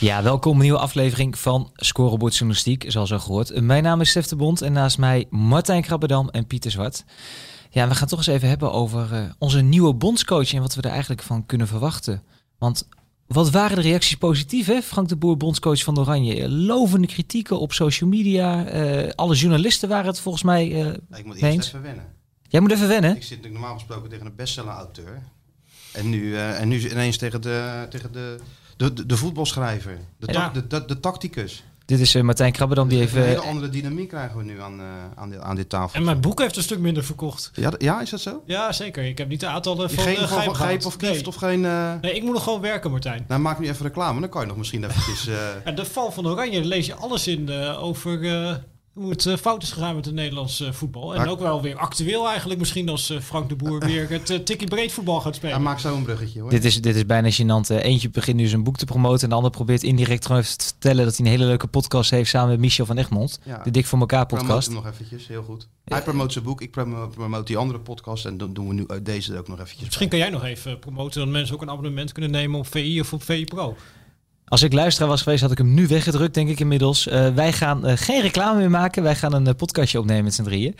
Ja, welkom een nieuwe aflevering van Scorebord Journalistiek, zoals al gehoord. Mijn naam is Stef de Bond en naast mij Martijn Krabbedam en Pieter Zwart. Ja, we gaan toch eens even hebben over uh, onze nieuwe bondscoach en wat we er eigenlijk van kunnen verwachten. Want wat waren de reacties positief, hè? Frank de Boer, bondscoach van Oranje. Lovende kritieken op social media. Uh, alle journalisten waren het volgens mij uh, Ik moet eerst even wennen. Jij moet even wennen? Ik zit natuurlijk normaal gesproken tegen een bestseller-auteur. En nu, uh, en nu ineens tegen de, tegen de, de, de, de voetbalschrijver. De, Ja. de, de, de tacticus. Dit is uh, Martijn Krabbedam die Een even... hele andere dynamiek krijgen we nu aan, uh, aan, dit, aan dit tafel. En mijn boek heeft een stuk minder verkocht. Ja, ja, is dat zo? Ja, zeker. Ik heb niet de aantallen van geen uh, Gijp of Kieft nee. of geen... Uh... nee, ik moet nog gewoon werken, Martijn. Nou, maak nu even reclame. Dan kan je nog misschien eventjes... Uh... en de val van Oranje, daar lees je alles in uh, over uh, hoe het uh, fout is gegaan met het Nederlands uh, voetbal. En ook wel weer actueel eigenlijk misschien als uh, Frank de Boer weer het tikkie breed voetbal gaat spelen. Ja, maak zo een bruggetje hoor. Dit is, dit is bijna gênant. Eentje begint nu zijn boek te promoten en de ander probeert indirect gewoon even te vertellen dat hij een hele leuke podcast heeft samen met Michel van Egmond. Ja. De Dik voor elkaar Promote podcast. hem nog eventjes, heel goed. Hij promoot zijn boek, ik promo- promote die andere podcast. En dan doen we nu uit deze ook nog eventjes Misschien kan jij nog even promoten dat mensen ook een abonnement kunnen nemen op VI of op VI Pro. Als ik luisteraar was geweest, had ik hem nu weggedrukt, denk ik inmiddels. Uh, wij gaan uh, geen reclame meer maken. Wij gaan een uh, podcastje opnemen met z'n drieën.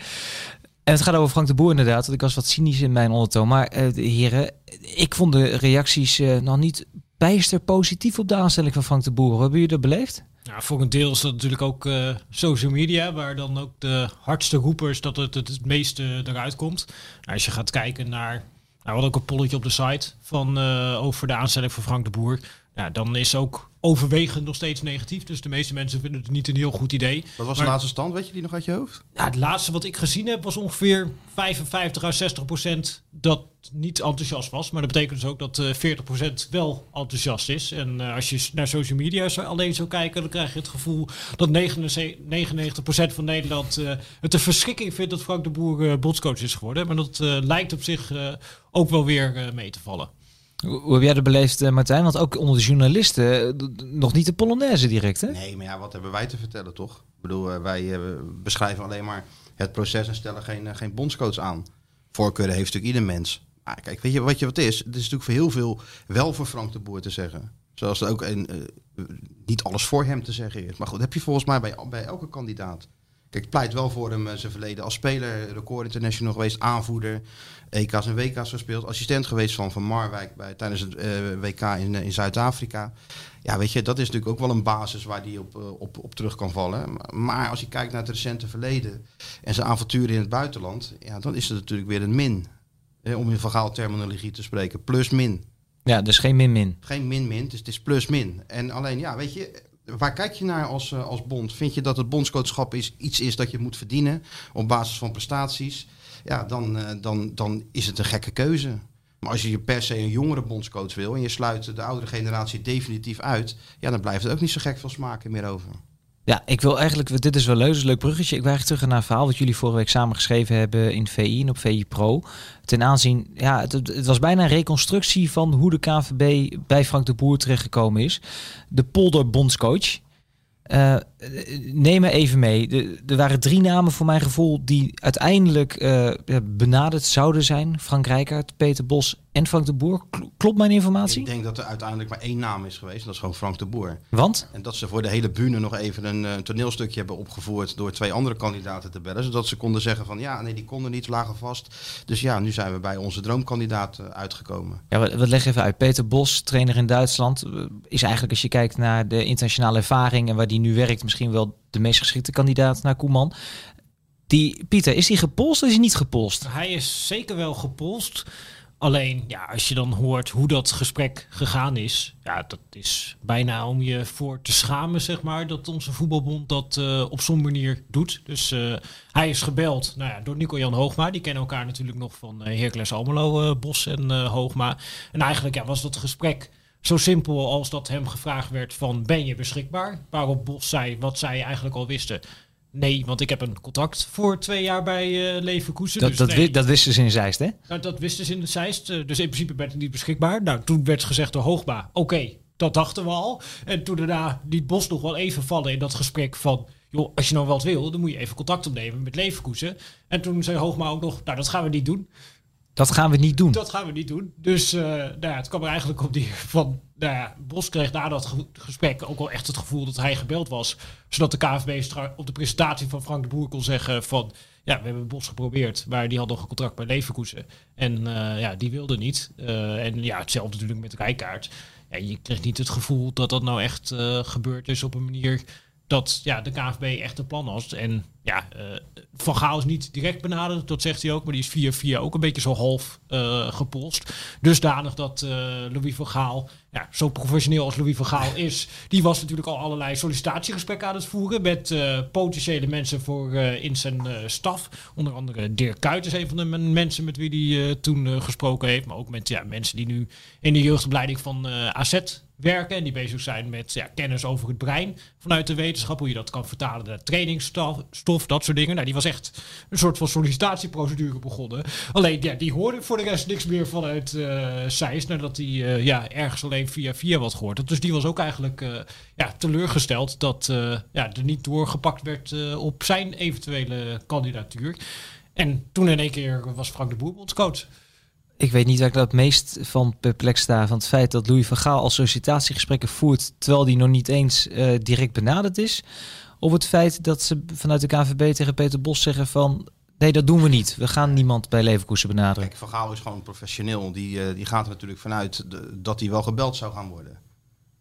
En het gaat over Frank de Boer inderdaad. Want ik was wat cynisch in mijn ondertoon. Maar heren, ik vond de reacties nog niet bijster positief op de aanstelling van Frank de Boer. Hebben jullie dat beleefd? Ja, voor een deel is dat natuurlijk ook social media, waar dan ook de hardste roepers dat het het, meeste eruit komt. Nou, als je gaat kijken naar, nou, we hadden ook een polletje op de site van over de aanstelling van Frank de Boer. Ja, dan is ook overwegend nog steeds negatief. Dus de meeste mensen vinden het niet een heel goed idee. Wat was Maar- de laatste stand? Weet je die nog uit je hoofd? Ja, het laatste wat ik gezien heb was ongeveer 55 à 60 procent dat niet enthousiast was. Maar dat betekent dus ook dat eh 40 procent wel enthousiast is. En eh, als je naar social media zo- alleen zou kijken, dan krijg je het gevoel dat 99 procent van Nederland eh, het een verschrikking vindt dat Frank de Boer eh, bondscoach is geworden. Maar dat eh, lijkt op zich eh, ook wel weer eh, mee te vallen. Hoe, heb jij dat beleefd, uh, Martijn? Want ook onder de journalisten d- nog niet de Polonaise direct, hè? Nee, maar ja, wat hebben wij te vertellen toch? Ik bedoel, uh, wij beschrijven alleen maar het proces en stellen geen, geen bondscoach aan. Voorkeuren heeft natuurlijk ieder mens. Maar kijk, weet je wat je wat is? Het is natuurlijk voor heel veel wel voor Frank de Boer te zeggen. Zoals er ook een, niet alles voor hem te zeggen is. Maar goed, dat heb je volgens mij bij, bij elke kandidaat. Kijk, ik pleit wel voor hem zijn verleden als speler, record international geweest, aanvoerder, EK's en WK's gespeeld, assistent geweest van Van Marwijk bij, tijdens het uh, WK in, in Zuid-Afrika. Ja, weet je, dat is natuurlijk ook wel een basis waar hij op, uh, op, op terug kan vallen. Maar als je kijkt naar het recente verleden en zijn avonturen in het buitenland, ja, dan is het natuurlijk weer een min. Hè, om in verhaal terminologie te spreken, plus min. Ja, dus geen min-min. Geen min-min, dus het is plus-min. En alleen, ja, weet je, waar kijk je naar als, als bond? Vind je dat het bondscoachschap is, iets is dat je moet verdienen op basis van prestaties? Ja, dan, uh, dan, dan is het een gekke keuze. Maar als je per se een jongere bondscoach wil en je sluit de oudere generatie definitief uit, ja, dan blijft het ook niet zo gek veel smaken meer over. Ja, ik wil eigenlijk, dit is wel leuk, leuk bruggetje. Ik wil eigenlijk terug naar een verhaal wat jullie vorige week samen geschreven hebben in VI en op VI Pro. Ten aanzien, ja, het, het, was bijna een reconstructie van hoe de KVB bij Frank de Boer terechtgekomen is. De polder bondscoach. Uh, neem me even mee. Er waren drie namen voor mijn gevoel die uiteindelijk uh, benaderd zouden zijn. Frank Rijkaard, Peter Bos en Frank de Boer. Klopt mijn informatie? Ik denk dat er uiteindelijk maar één naam is geweest. En dat is gewoon Frank de Boer. Want? En dat ze voor de hele bühne nog even een uh, toneelstukje hebben opgevoerd door twee andere kandidaten te bellen. Zodat ze konden zeggen van ja, nee, die konden niet, lagen vast. Dus ja, nu zijn we bij onze droomkandidaat uh, uitgekomen. Ja, wat, wat leg even uit. Peter Bos, trainer in Duitsland, is eigenlijk als je kijkt naar de internationale ervaring en waar die nu werkt, misschien wel de meest geschikte kandidaat naar Koeman. Die, Pieter, is hij gepolst of is hij niet gepolst? Hij is zeker wel gepolst. Alleen, ja, als je dan hoort hoe dat gesprek gegaan is, ja, dat is bijna om je voor te schamen, zeg maar, dat onze voetbalbond dat uh, op zo'n manier doet. Dus uh, hij is gebeld nou ja, door Nico-Jan Hoogma. Die kennen elkaar natuurlijk nog van uh, Almelo, Bos en Hoogma. En eigenlijk ja, was dat gesprek Zo simpel als dat hem gevraagd werd van ben je beschikbaar? Waarop Bos zei wat zij eigenlijk al wisten. Nee, want ik heb een contact voor twee jaar bij uh, Leverkusen. Dat, dus dat, nee. dat wisten ze in Zeist, hè? Nou, dat wisten ze in de Zeist. eh, Dus in principe werd het niet beschikbaar. Nou, toen werd gezegd door Hoogba, oké, dat dachten we al. En toen daarna liet Bos nog wel even vallen in dat gesprek van... joh, als je nou wat wil, dan moet je even contact opnemen met Leverkusen. En toen zei Hoogma ook nog, nou, dat gaan we niet doen. Dat gaan we niet doen. Dat gaan we niet doen. Dus uh, nou ja, het kwam er eigenlijk op die van... Nou ja, Bos kreeg na dat ge gesprek ook wel echt het gevoel dat hij gebeld was. Zodat de KVB op de presentatie van Frank de Boer kon zeggen van... Ja, we hebben Bos geprobeerd, maar die had nog een contract bij Leverkusen. En uh, ja, die wilde niet. Uh, en ja, hetzelfde natuurlijk met Rijkaard. Ja, je kreeg niet het gevoel dat dat nou echt uh, gebeurd is op een manier dat ja, de KVB echt een plan had. En ja, uh, Van Gaal is niet direct benaderd, dat zegt hij ook. Maar die is via via ook een beetje zo half uh, gepolst. Dusdanig dat uh, Louis van Gaal, ja, zo professioneel als Louis van Gaal is... die was natuurlijk al allerlei sollicitatiegesprekken aan het voeren... met potentiële mensen voor in zijn staf. Onder andere Dirk Kuyt is een van de mensen met wie hij toen gesproken heeft. Maar ook met ja, mensen die nu in de jeugdopleiding van AZ werken en die bezig zijn met ja, kennis over het brein vanuit de wetenschap, hoe je dat kan vertalen naar trainingsstof, stof, dat soort dingen. Nou, die was echt een soort van sollicitatieprocedure begonnen. Alleen, ja, die hoorde voor de rest niks meer vanuit uh, nadat hij uh, ja, ergens alleen via via wat gehoord. Dus die was ook eigenlijk uh, ja, teleurgesteld dat ja, er niet doorgepakt werd op zijn eventuele kandidatuur. En toen in één keer was Frank de Boer bondscoach. Ik weet niet waar ik dat het meest van perplex sta. Van het feit dat Louis van Gaal al sollicitatiegesprekken voert... terwijl die nog niet eens uh, direct benaderd is. Of het feit dat ze vanuit de KNVB tegen Peter Bos zeggen van... nee, dat doen we niet. We gaan niemand bij Leverkusen benaderen. Kijk, van Gaal is gewoon professioneel. Die, uh, die gaat er natuurlijk vanuit dat hij wel gebeld zou gaan worden.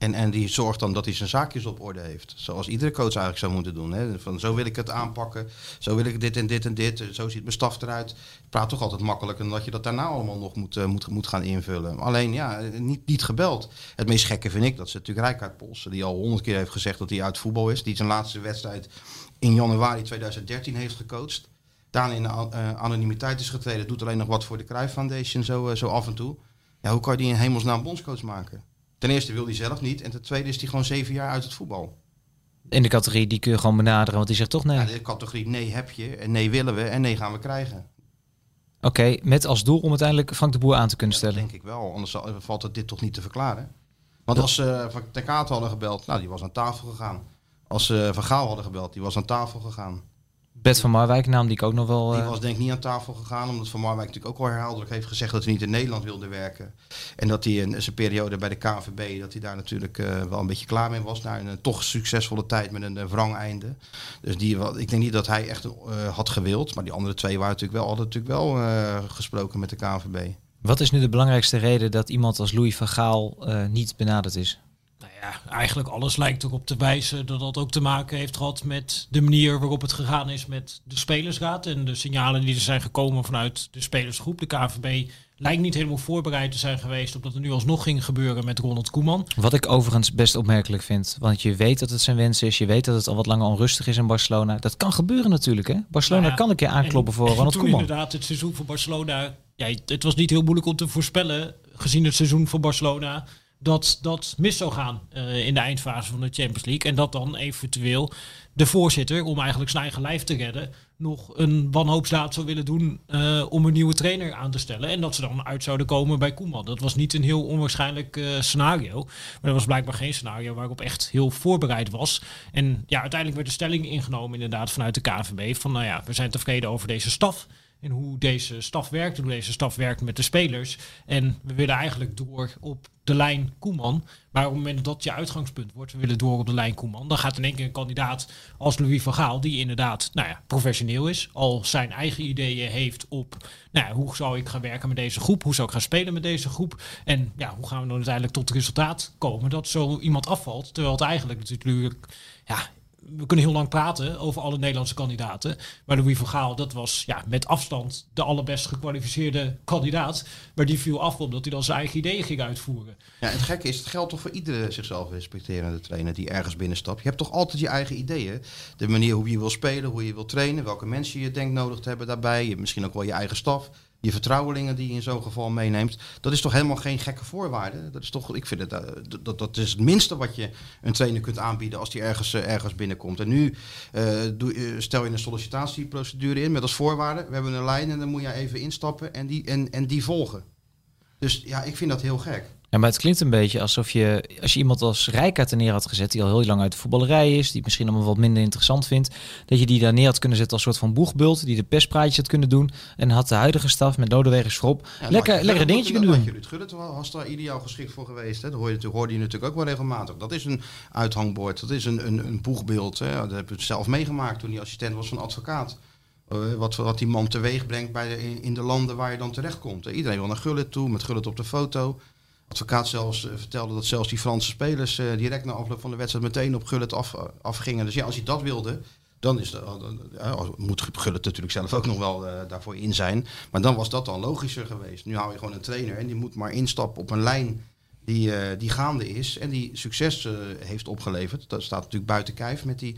En, en die zorgt dan dat hij zijn zaakjes op orde heeft. Zoals iedere coach eigenlijk zou moeten doen. Hè? Van zo wil ik het aanpakken. Zo wil ik dit en dit en dit. Zo ziet mijn staf eruit. Ik praat toch altijd makkelijker dan dat je dat daarna allemaal nog moet, uh, moet, moet gaan invullen. Alleen ja, niet, niet gebeld. Het meest gekke vind ik dat ze natuurlijk Rijkaard Polsen, die al honderd keer heeft gezegd dat hij uit voetbal is. Die zijn laatste wedstrijd in januari 2013 heeft gecoacht. Daarna in uh, anonimiteit is getreden. Doet alleen nog wat voor de Cruijff Foundation zo, uh, zo af en toe. Ja, hoe kan je die in hemelsnaam bondscoach maken? Ten eerste wil hij zelf niet. En ten tweede is hij gewoon zeven jaar uit het voetbal. In de categorie die kun je gewoon benaderen, want die zegt toch nee. Ja, de categorie nee heb je, en nee willen we en nee gaan we krijgen. Oké, okay, met als doel om uiteindelijk Frank de Boer aan te kunnen ja, stellen. denk ik wel, anders valt het dit toch niet te verklaren. Want als ze uh, Van Ten Kaat hadden gebeld, nou die was aan tafel gegaan. Als ze uh, Van Gaal hadden gebeld, die was aan tafel gegaan. Bert van Marwijk, naam die ik ook nog wel... Die was denk ik niet aan tafel gegaan, omdat Van Marwijk natuurlijk ook al herhaaldelijk heeft gezegd dat hij niet in Nederland wilde werken. En dat hij in zijn periode bij de KNVB, dat hij daar natuurlijk uh, wel een beetje klaar mee was. Na een, een toch succesvolle tijd met een uh, wrang einde. Dus die, ik denk niet dat hij echt had gewild. Maar die andere twee waren natuurlijk wel, hadden natuurlijk wel gesproken met de KNVB. Wat is nu de belangrijkste reden dat iemand als Louis van Gaal niet benaderd is? Nou ja, eigenlijk alles lijkt erop te wijzen dat dat ook te maken heeft gehad met de manier waarop het gegaan is met de spelersraad en de signalen die er zijn gekomen vanuit de spelersgroep. De KVB lijkt niet helemaal voorbereid te zijn geweest op dat er nu alsnog ging gebeuren met Ronald Koeman. Wat ik overigens best opmerkelijk vind, want je weet dat het zijn wens is, je weet dat het al wat langer onrustig is in Barcelona. Dat kan gebeuren natuurlijk, hè? Barcelona nou ja, kan een keer aankloppen en, voor Ronald toen Koeman. inderdaad het seizoen van Barcelona, ja, het was niet heel moeilijk om te voorspellen gezien het seizoen van Barcelona dat dat mis zou gaan uh, in de eindfase van de Champions League. En dat dan eventueel de voorzitter, om eigenlijk zijn eigen lijf te redden, nog een wanhoopsdaad zou willen doen uh, om een nieuwe trainer aan te stellen. En dat ze dan uit zouden komen bij Koeman. Dat was niet een heel onwaarschijnlijk uh, scenario. Maar dat was blijkbaar geen scenario waarop echt heel voorbereid was. En ja, uiteindelijk werd de stelling ingenomen inderdaad vanuit de KNVB. Van nou ja, we zijn tevreden over deze staf en hoe deze staf werkt, hoe deze staf werkt met de spelers. En we willen eigenlijk door op de lijn Koeman. Maar op het moment dat je uitgangspunt wordt, we willen door op de lijn Koeman, dan gaat in één keer een kandidaat als Louis van Gaal, die inderdaad nou ja, professioneel is, al zijn eigen ideeën heeft op nou ja, hoe zou ik gaan werken met deze groep, hoe zou ik gaan spelen met deze groep en ja, hoe gaan we dan uiteindelijk tot het resultaat komen dat zo iemand afvalt, terwijl het eigenlijk natuurlijk ja, we kunnen heel lang praten over alle Nederlandse kandidaten. Maar Louis van Gaal, dat was ja, met afstand de allerbest gekwalificeerde kandidaat. Maar die viel af omdat hij dan zijn eigen ideeën ging uitvoeren. Ja, het gekke is, het geldt toch voor iedere zichzelf respecterende trainer die ergens binnenstapt. Je hebt toch altijd je eigen ideeën. De manier hoe je wil spelen, hoe je wil trainen, welke mensen je denkt nodig te hebben daarbij. Misschien ook wel je eigen staf. Je vertrouwelingen die je in zo'n geval meeneemt. Dat is toch helemaal geen gekke voorwaarde? Dat is toch, ik vind het, eh, dat, dat is het minste wat je een trainer kunt aanbieden als die ergens, eh, ergens binnenkomt. En nu eh, doe, stel je een sollicitatieprocedure in met als voorwaarde, we hebben een lijn en dan moet je even instappen en die, en, en die volgen. Dus ja, ik vind dat heel gek. Ja, maar het klinkt een beetje alsof je, als je iemand als Rijkaard er neer had gezet, die al heel lang uit de voetballerij is, die het misschien allemaal wat minder interessant vindt, dat je die daar neer had kunnen zetten als soort van boegbult, die de perspraatjes had kunnen doen en had de huidige staf met Lodewijk Schrop Ja, lekker, je- lekker een dingetje kunnen doen. Ruud Gullit wel- was daar ideaal geschikt voor geweest. Hè? Dat hoorde, je, hoorde je natuurlijk ook wel regelmatig. Dat is een uithangbord, dat is een, een, een boegbeeld. Hè? Dat heb ik zelf meegemaakt toen hij assistent was van advocaat. Eh, wat, wat die man teweeg brengt bij de, in, de landen waar je dan terechtkomt. Eh, Iedereen wil naar Gullit toe, met Gullit op de foto. Advocaat zelfs eh, vertelde dat zelfs die Franse spelers eh, direct na afloop van de wedstrijd meteen op Gullit af, eh, afgingen. Dus ja, als hij dat wilde, dan is moet Gullit natuurlijk zelf ook nog wel daarvoor in zijn. Maar dan was dat dan logischer geweest. Nu hou je gewoon een trainer en die moet maar instappen op een lijn die, die gaande is en die succes heeft opgeleverd. Dat staat natuurlijk buiten kijf met die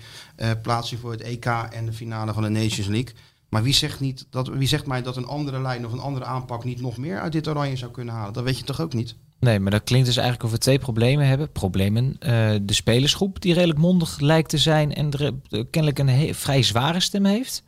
plaatsing voor het EK en de finale van de Nations League. Maar wie zegt, niet dat, wie zegt mij dat een andere lijn of een andere aanpak niet nog meer uit dit oranje zou kunnen halen? Dat weet je toch ook niet? Nee, maar dat klinkt dus eigenlijk of we twee problemen hebben. Problemen. eh, de spelersgroep die redelijk mondig lijkt te zijn en er, eh, kennelijk een vrij zware stem heeft.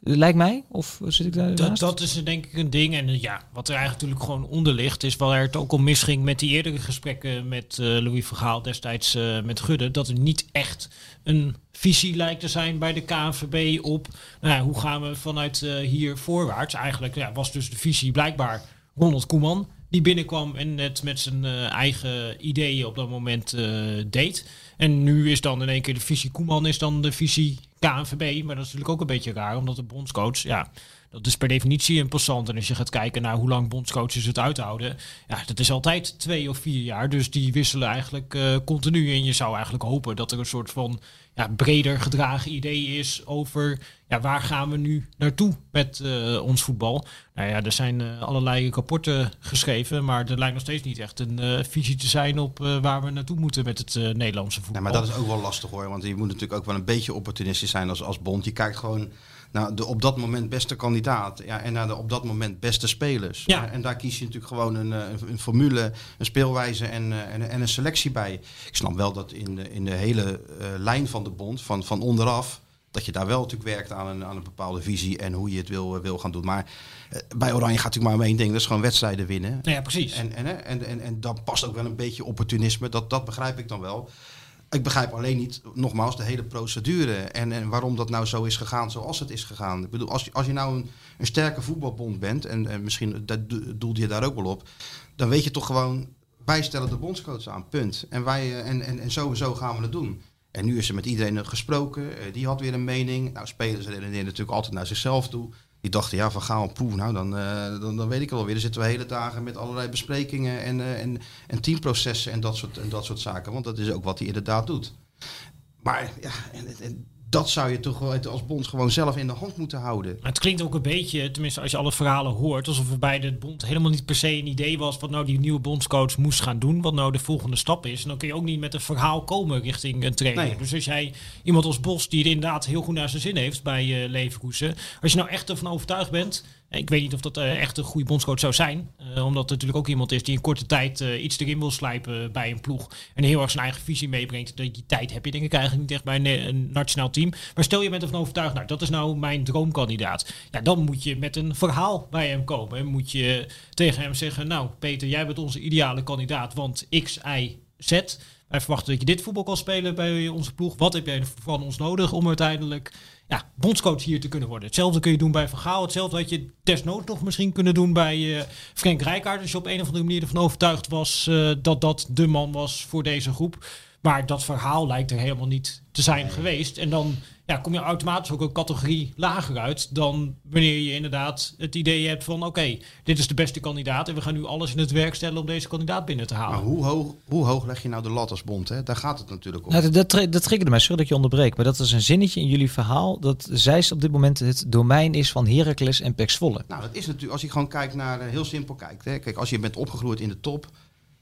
Lijkt mij? Of zit ik daar Dat, dat is denk ik een ding. En eh, ja, wat er eigenlijk natuurlijk gewoon onder ligt, is waar het ook al misging met die eerdere gesprekken met Louis Vergaal destijds met Gudde. Dat er niet echt een visie lijkt te zijn bij de KNVB op nou ja, hoe gaan we vanuit hier voorwaarts. Eigenlijk ja, was dus de visie blijkbaar Ronald Koeman. Die binnenkwam en het met zijn eh, eigen ideeën op dat moment eh, deed. En nu is dan in één keer de visie Koeman is dan de visie KNVB. Maar dat is natuurlijk ook een beetje raar, omdat de bondscoach, ja, dat is per definitie een passant. En als je gaat kijken naar hoe lang bondscoaches het uithouden, ja, dat is altijd twee of vier jaar. Dus die wisselen eigenlijk eh, continu. En je zou eigenlijk hopen dat er een soort van ja, breder gedragen idee is over ja, waar gaan we nu naartoe met eh, ons voetbal. Nou ja, er zijn eh, allerlei rapporten geschreven, maar er lijkt nog steeds niet echt een visie te zijn op waar we naartoe moeten met het Nederlandse voetbal. Ja, maar dat is ook wel lastig hoor. Want je moet natuurlijk ook wel een beetje opportunistisch zijn als, als bond. Je kijkt gewoon naar de op dat moment beste kandidaat. Ja, en naar de op dat moment beste spelers. Ja. En daar kies je natuurlijk gewoon een, eh, een, formule, een speelwijze en, eh, en, en een selectie bij. Ik snap wel dat in de, in de hele eh, lijn van de bond, van, van onderaf. Dat je daar wel natuurlijk werkt aan een, aan een bepaalde visie en hoe je het wil, wil gaan doen. Maar bij Oranje gaat natuurlijk maar om één ding. Dat is gewoon wedstrijden winnen. Nou ja, precies. En, en, en, en, en dat past ook wel een beetje opportunisme. Dat, dat begrijp ik dan wel. Ik begrijp alleen niet, nogmaals, de hele procedure. En, en waarom dat nou zo is gegaan zoals het is gegaan. Ik bedoel, als, je- als je nou een, een sterke voetbalbond bent. En, en misschien dat do- doelde je daar ook wel op. Dan weet je toch gewoon, wij stellen de bondscoach aan, punt. En, wij, eh, en, en, en zo en zo gaan we het doen. En nu is er met iedereen gesproken. eh, Die had weer een mening. Nou, spelers redeneren natuurlijk altijd naar zichzelf toe. Die dachten, ja, van Gaal, poeh, nou, dan, eh, dan, dan weet ik wel weer. Dan zitten we hele dagen met allerlei besprekingen en, eh, en, en teamprocessen en dat, soort, en dat soort zaken. Want dat is ook wat hij inderdaad doet. Maar ja, en, en dat zou je toch wel als bond gewoon zelf in de hand moeten houden. Maar het klinkt ook een beetje, tenminste als je alle verhalen hoort, alsof er bij de bond helemaal niet per se een idee was wat nou die nieuwe bondscoach moest gaan doen, wat nou de volgende stap is. En dan kun je ook niet met een verhaal komen richting een trainer. Nee. Dus als jij iemand als Bos, die het inderdaad heel goed naar zijn zin heeft bij uh, Leverkusen, als je nou echt ervan overtuigd bent, ik weet niet of dat uh, echt een goede bondscoach zou zijn, uh, omdat het natuurlijk ook iemand is die in korte tijd uh, iets erin wil slijpen bij een ploeg en heel erg zijn eigen visie meebrengt. Die tijd heb je denk ik eigenlijk niet echt bij een, een nationaal team. Maar stel je bent ervan overtuigd, nou dat is nou mijn droomkandidaat. Ja, dan moet je met een verhaal bij hem komen. En moet je tegen hem zeggen, nou Peter, jij bent onze ideale kandidaat, want X, Y, Z. Wij verwachten dat je dit voetbal kan spelen bij onze ploeg. Wat heb jij van ons nodig om uiteindelijk ja, bondscoach hier te kunnen worden? Hetzelfde kun je doen bij Van Gaal. Hetzelfde had je desnoods nog misschien kunnen doen bij uh, Frank Rijkaard. Als je op een of andere manier ervan overtuigd was uh, dat dat de man was voor deze groep. Maar dat verhaal lijkt er helemaal niet te zijn nee. geweest. En dan ja, kom je automatisch ook een categorie lager uit dan wanneer je inderdaad het idee hebt van oké, okay, dit is de beste kandidaat en we gaan nu alles in het werk stellen om deze kandidaat binnen te halen. Maar hoe hoog, hoe hoog leg je nou de lat als bond? Hè? Daar gaat het natuurlijk om. Nou, dat, dat, dat triggerde mij, sorry dat je onderbreekt, maar dat is een zinnetje in jullie verhaal dat Zeist op dit moment het domein is van Heracles en Pek Zwolle. Nou, dat is natuurlijk, als je gewoon kijkt naar, heel simpel kijkt. Hè? Kijk, als je bent opgegroeid in de top,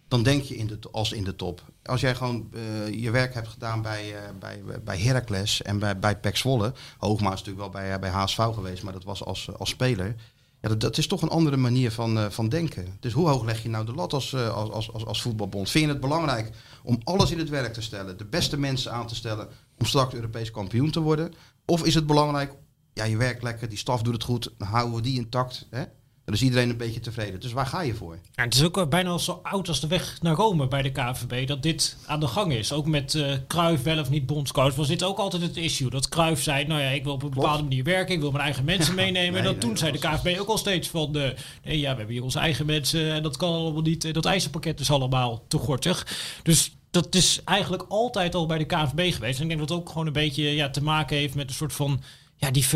dan denk je in de, als in de top. Als jij gewoon uh, je werk hebt gedaan bij, uh, bij, bij Heracles en bij, bij Pek Zwolle. Is natuurlijk wel bij, bij HSV geweest, maar dat was als, als speler. Ja, dat, is toch een andere manier van, eh, van denken. Dus hoe hoog leg je nou de lat als, eh, als, als, als, als voetbalbond? Vind je het belangrijk om alles in het werk te stellen, de beste mensen aan te stellen om straks Europees kampioen te worden? Of is het belangrijk, ja, je werkt lekker, die staf doet het goed, dan houden we die intact. Hè? Dan is iedereen een beetje tevreden. Dus waar ga je voor? Ja, het is ook bijna al zo oud als de weg naar Rome bij de KVB dat dit aan de gang is. Ook met Cruijff wel of niet bondscoach was dit ook altijd het issue. Dat Cruijff zei, nou ja, ik wil op een bepaalde manier werken, ik wil mijn eigen mensen meenemen. nee, en dat nee, toen dat zei de was- KVB ook al steeds van, eh, nee ja, we hebben hier onze eigen mensen en dat kan allemaal niet. Dat eisenpakket is allemaal te gortig. Dus dat is eigenlijk altijd al bij de KVB geweest. En ik denk dat het ook gewoon een beetje ja, te maken heeft met een soort van, ja, die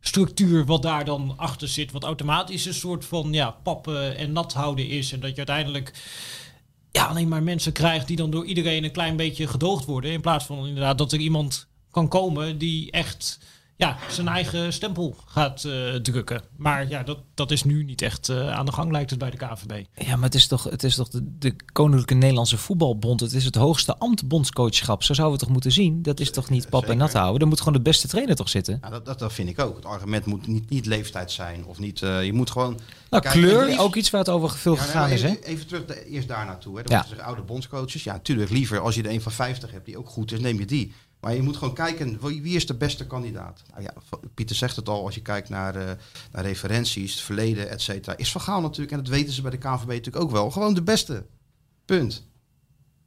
verenigingsstructuur wat daar dan achter zit. Wat automatisch een soort van ja, pappen en nat houden is. En dat je uiteindelijk ja, alleen maar mensen krijgt die dan door iedereen een klein beetje gedoogd worden. In plaats van inderdaad dat er iemand kan komen die echt ja, zijn eigen stempel gaat eh, drukken. Maar ja, dat, dat is nu niet echt eh, aan de gang, lijkt het bij de KVB. Ja, maar het is toch, het is toch de, de Koninklijke Nederlandse Voetbalbond. Het is het hoogste ambt bondscoachschap. Zo zouden we het toch moeten zien? Dat is toch niet pap en nat houden? Dan moet gewoon de beste trainer toch zitten? Ja, dat, dat, dat vind ik ook. Het argument moet niet, niet leeftijd zijn. Of niet, eh, je moet gewoon... Nou, Kijk, kleur, liefst- ook iets waar het over veel Ja, gegaan nee, is, hè? even, even terug de- eerst daar naartoe. Hè. Dan Ja. moeten zeggen oude bondscoaches. Ja, natuurlijk liever als je er een van 50 hebt die ook goed is, neem je die. Maar je moet gewoon kijken, wie is de beste kandidaat? Nou ja, Pieter zegt het al, als je kijkt naar, eh, naar referenties, het verleden, et cetera. Is Van Gaal natuurlijk, en dat weten ze bij de KNVB natuurlijk ook wel, gewoon de beste. Punt.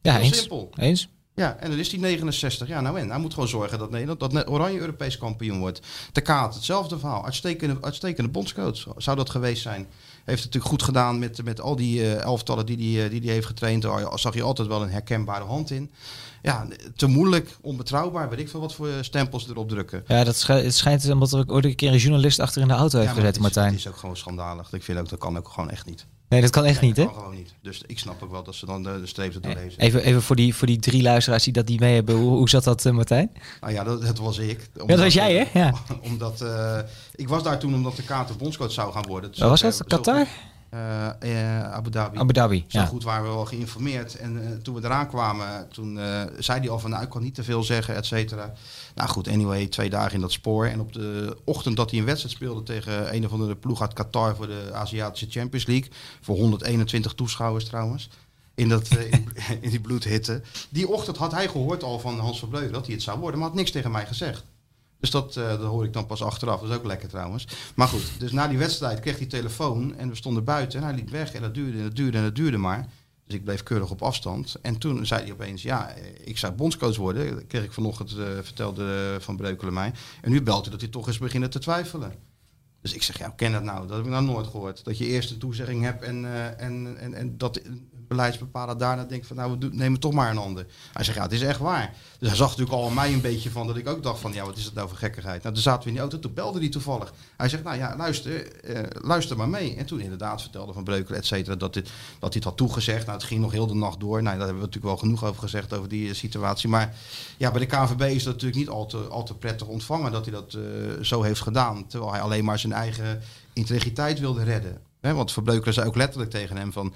Ja, Heel eens. simpel. Eens. Ja, en dan is die 69. Ja, nou en. Hij moet gewoon zorgen dat Nederland, dat Oranje Europees kampioen wordt. De Kaat, hetzelfde verhaal. Uitstekende, uitstekende bondscoach zou dat geweest zijn. Heeft het natuurlijk goed gedaan met, met al die eh, elftallen die hij die, eh, die die heeft getraind. Daar zag je altijd wel een herkenbare hand in. Ja, te moeilijk, onbetrouwbaar. Weet ik veel wat voor stempels erop drukken. Ja, dat schijnt, het schijnt omdat er ook ooit een keer een journalist achter in de auto heeft Ja, gezet, Martijn. Het is ook gewoon schandalig. Ik vind ook, dat kan ook gewoon echt niet. Nee, dat kan echt Nee, niet, hè? Dat kan gewoon niet. Dus ik snap ook wel dat ze dan de, de streep erdoor lezen. Even, even voor, die, voor die drie luisteraars die dat niet mee hebben. Hoe, hoe zat dat, eh, Martijn? Nou ja, dat, dat was ik. Ja, dat was jij, hè? Ja. Omdat, eh, ik was daar toen omdat de Kater bondscoach zou gaan worden. Dus Waar was dat? Qatar? Eh, eh, Abu Dhabi. Abu Dhabi. Zo Ja. goed waren we wel geïnformeerd. En eh, toen we eraan kwamen, toen zei hij al van, nou, ik kan niet te veel zeggen, et cetera. Nou goed, anyway, twee dagen in dat spoor. En op de ochtend dat hij een wedstrijd speelde tegen een of andere ploeg uit Qatar voor de Aziatische Champions League. Voor 121 toeschouwers trouwens. In, dat, in, die bloedhitte. Die ochtend had hij gehoord al van Hans Verbreuken dat hij het zou worden, maar had niks tegen mij gezegd. Dus dat, eh, dat hoor ik dan pas achteraf. Dat is ook lekker trouwens. Maar goed, dus na die wedstrijd kreeg hij telefoon en we stonden buiten en hij liep weg. En dat duurde en dat duurde en dat duurde maar. Dus ik bleef keurig op afstand. En toen zei hij opeens, ja, ik zou bondscoach worden. Dat kreeg ik vanochtend, eh, vertelde Van Breukelen mij. En nu belt hij dat hij toch eens beginnen te twijfelen. Dus ik zeg, ja, ken dat nou? Dat heb ik nou nooit gehoord. Dat je eerst een toezegging hebt en, eh, en, en, en dat beleidsbepaler daarna denkt van, nou, we nemen toch maar een ander. Hij zegt, ja, het is echt waar. Dus hij zag natuurlijk al aan mij een beetje van dat ik ook dacht van, ja, wat is dat nou voor gekkigheid? Nou, toen zaten we in die auto, toen belde hij toevallig. Hij zegt, nou ja, luister, eh, luister maar mee. En toen inderdaad vertelde Van Breukelen, et cetera, dat, dit, dat hij het had toegezegd. Nou, het ging nog heel de nacht door. Nou, daar hebben we natuurlijk wel genoeg over gezegd, over die eh, situatie. Maar ja, bij de KNVB is dat natuurlijk niet al te, al te prettig ontvangen dat hij dat eh, zo heeft gedaan. Terwijl hij alleen maar zijn eigen integriteit wilde redden. Want Van Breukelen zei ook letterlijk tegen hem van...